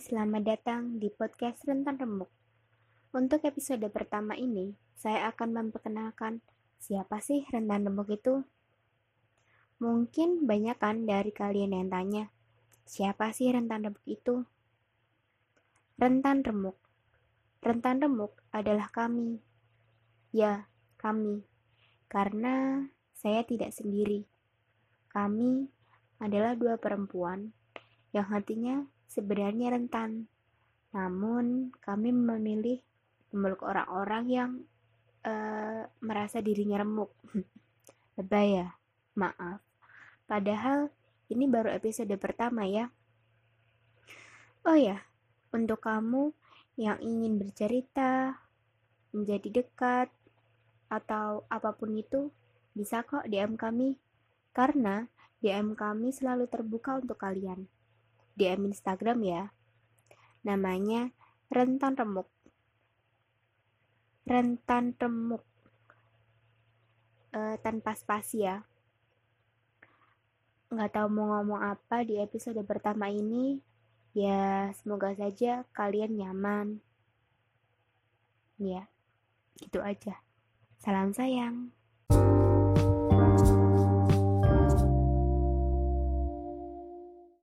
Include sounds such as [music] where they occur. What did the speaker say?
selamat datang di podcast Rentan Remuk. Untuk episode pertama ini, saya akan memperkenalkan siapa sih Rentan Remuk itu. Mungkin banyak kan dari kalian yang tanya, siapa sih Rentan Remuk itu? Rentan Remuk. Rentan Remuk adalah kami. Ya, kami. Karena saya tidak sendiri. Kami adalah dua perempuan yang hatinya sebenarnya rentan. Namun, kami memilih memeluk orang-orang yang uh, merasa dirinya remuk. [laughs] Lebay ya? Maaf. Padahal ini baru episode pertama ya. Oh ya, untuk kamu yang ingin bercerita, menjadi dekat, atau apa pun itu, bisa kok DM kami. Karena DM kami selalu terbuka untuk kalian. DM Instagram ya. Namanya Rentan Remuk. Rentan Remuk. E, tanpa spasi ya. Nggak tahu mau ngomong apa di episode pertama ini. Ya, semoga saja kalian nyaman. Ya, itu aja. Salam sayang.